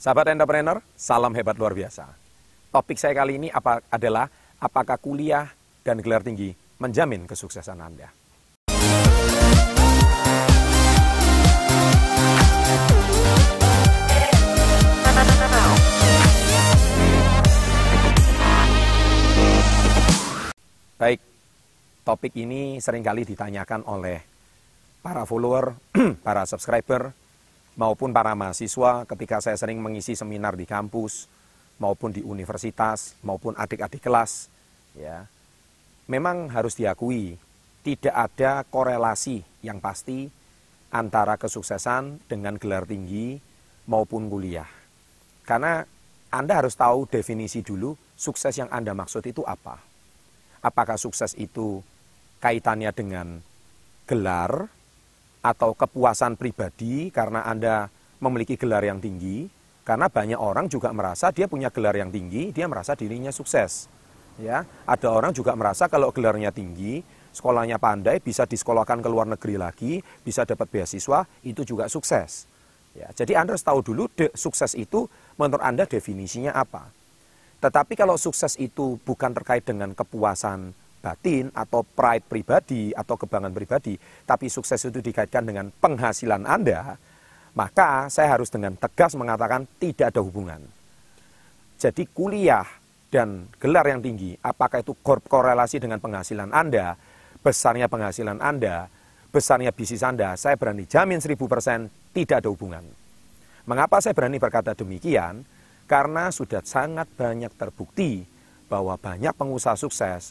Sahabat entrepreneur, salam hebat luar biasa. Topik saya kali ini apa, adalah apakah kuliah dan gelar tinggi menjamin kesuksesan Anda. Baik, topik ini sering kali ditanyakan oleh para follower, para subscriber, maupun para mahasiswa ketika saya sering mengisi seminar di kampus, maupun di universitas, maupun adik-adik kelas. Ya, memang harus diakui, tidak ada korelasi yang pasti antara kesuksesan dengan gelar tinggi maupun kuliah. Karena Anda harus tahu definisi dulu sukses yang Anda maksud itu apa apakah sukses itu kaitannya dengan gelar atau kepuasan pribadi karena Anda memiliki gelar yang tinggi, karena banyak orang juga merasa dia punya gelar yang tinggi, dia merasa dirinya sukses. Ya, ada orang juga merasa kalau gelarnya tinggi, sekolahnya pandai, bisa disekolahkan ke luar negeri lagi, bisa dapat beasiswa, itu juga sukses. Ya, jadi Anda harus tahu dulu de, sukses itu menurut Anda definisinya apa. Tetapi kalau sukses itu bukan terkait dengan kepuasan batin atau pride pribadi atau kebanggaan pribadi, tapi sukses itu dikaitkan dengan penghasilan Anda, maka saya harus dengan tegas mengatakan tidak ada hubungan. Jadi kuliah dan gelar yang tinggi, apakah itu korelasi dengan penghasilan Anda, besarnya penghasilan Anda, besarnya bisnis Anda, saya berani jamin 1000% tidak ada hubungan. Mengapa saya berani berkata demikian? Karena sudah sangat banyak terbukti bahwa banyak pengusaha sukses,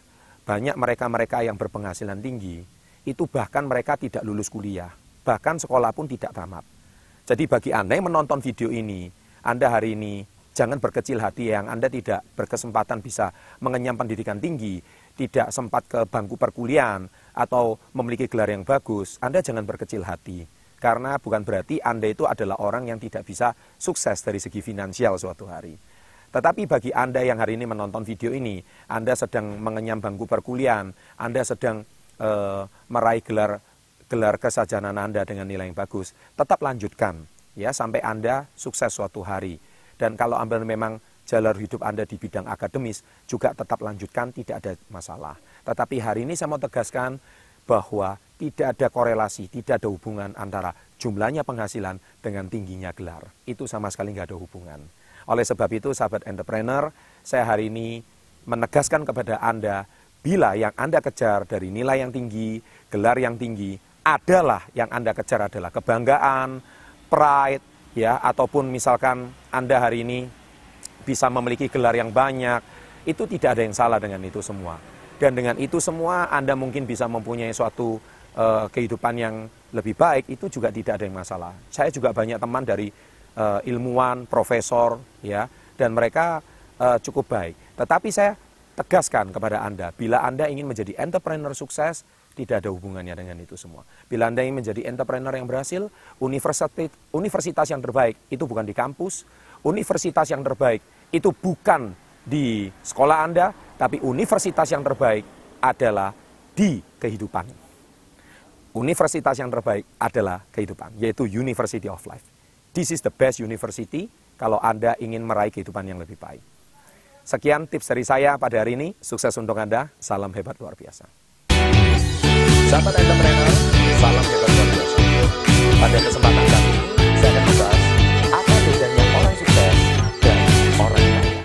banyak mereka-mereka yang berpenghasilan tinggi, itu bahkan mereka tidak lulus kuliah, bahkan sekolah pun tidak tamat. Jadi bagi Anda yang menonton video ini, Anda hari ini jangan berkecil hati yang Anda tidak berkesempatan bisa mengenyam pendidikan tinggi, tidak sempat ke bangku perkuliahan, atau memiliki gelar yang bagus, Anda jangan berkecil hati karena bukan berarti Anda itu adalah orang yang tidak bisa sukses dari segi finansial suatu hari. Tetapi bagi Anda yang hari ini menonton video ini, Anda sedang mengenyam bangku perkuliahan, Anda sedang e, meraih gelar gelar kesajanan Anda dengan nilai yang bagus, tetap lanjutkan ya sampai Anda sukses suatu hari. Dan kalau Anda memang jalur hidup Anda di bidang akademis juga tetap lanjutkan tidak ada masalah. Tetapi hari ini saya mau tegaskan bahwa tidak ada korelasi, tidak ada hubungan antara jumlahnya penghasilan dengan tingginya gelar. Itu sama sekali nggak ada hubungan. Oleh sebab itu, sahabat entrepreneur, saya hari ini menegaskan kepada Anda, bila yang Anda kejar dari nilai yang tinggi, gelar yang tinggi, adalah yang Anda kejar adalah kebanggaan, pride, ya, ataupun misalkan Anda hari ini bisa memiliki gelar yang banyak, itu tidak ada yang salah dengan itu semua. Dan dengan itu semua Anda mungkin bisa mempunyai suatu uh, kehidupan yang lebih baik itu juga tidak ada yang masalah. Saya juga banyak teman dari uh, ilmuwan, profesor, ya, dan mereka uh, cukup baik. Tetapi saya tegaskan kepada Anda, bila Anda ingin menjadi entrepreneur sukses, tidak ada hubungannya dengan itu semua. Bila Anda ingin menjadi entrepreneur yang berhasil, universitas, universitas yang terbaik itu bukan di kampus, universitas yang terbaik itu bukan di sekolah Anda, tapi universitas yang terbaik adalah di kehidupan. Universitas yang terbaik adalah kehidupan, yaitu University of Life. This is the best university kalau Anda ingin meraih kehidupan yang lebih baik. Sekian tips dari saya pada hari ini. Sukses untuk Anda. Salam hebat luar biasa. Sahabat entrepreneur,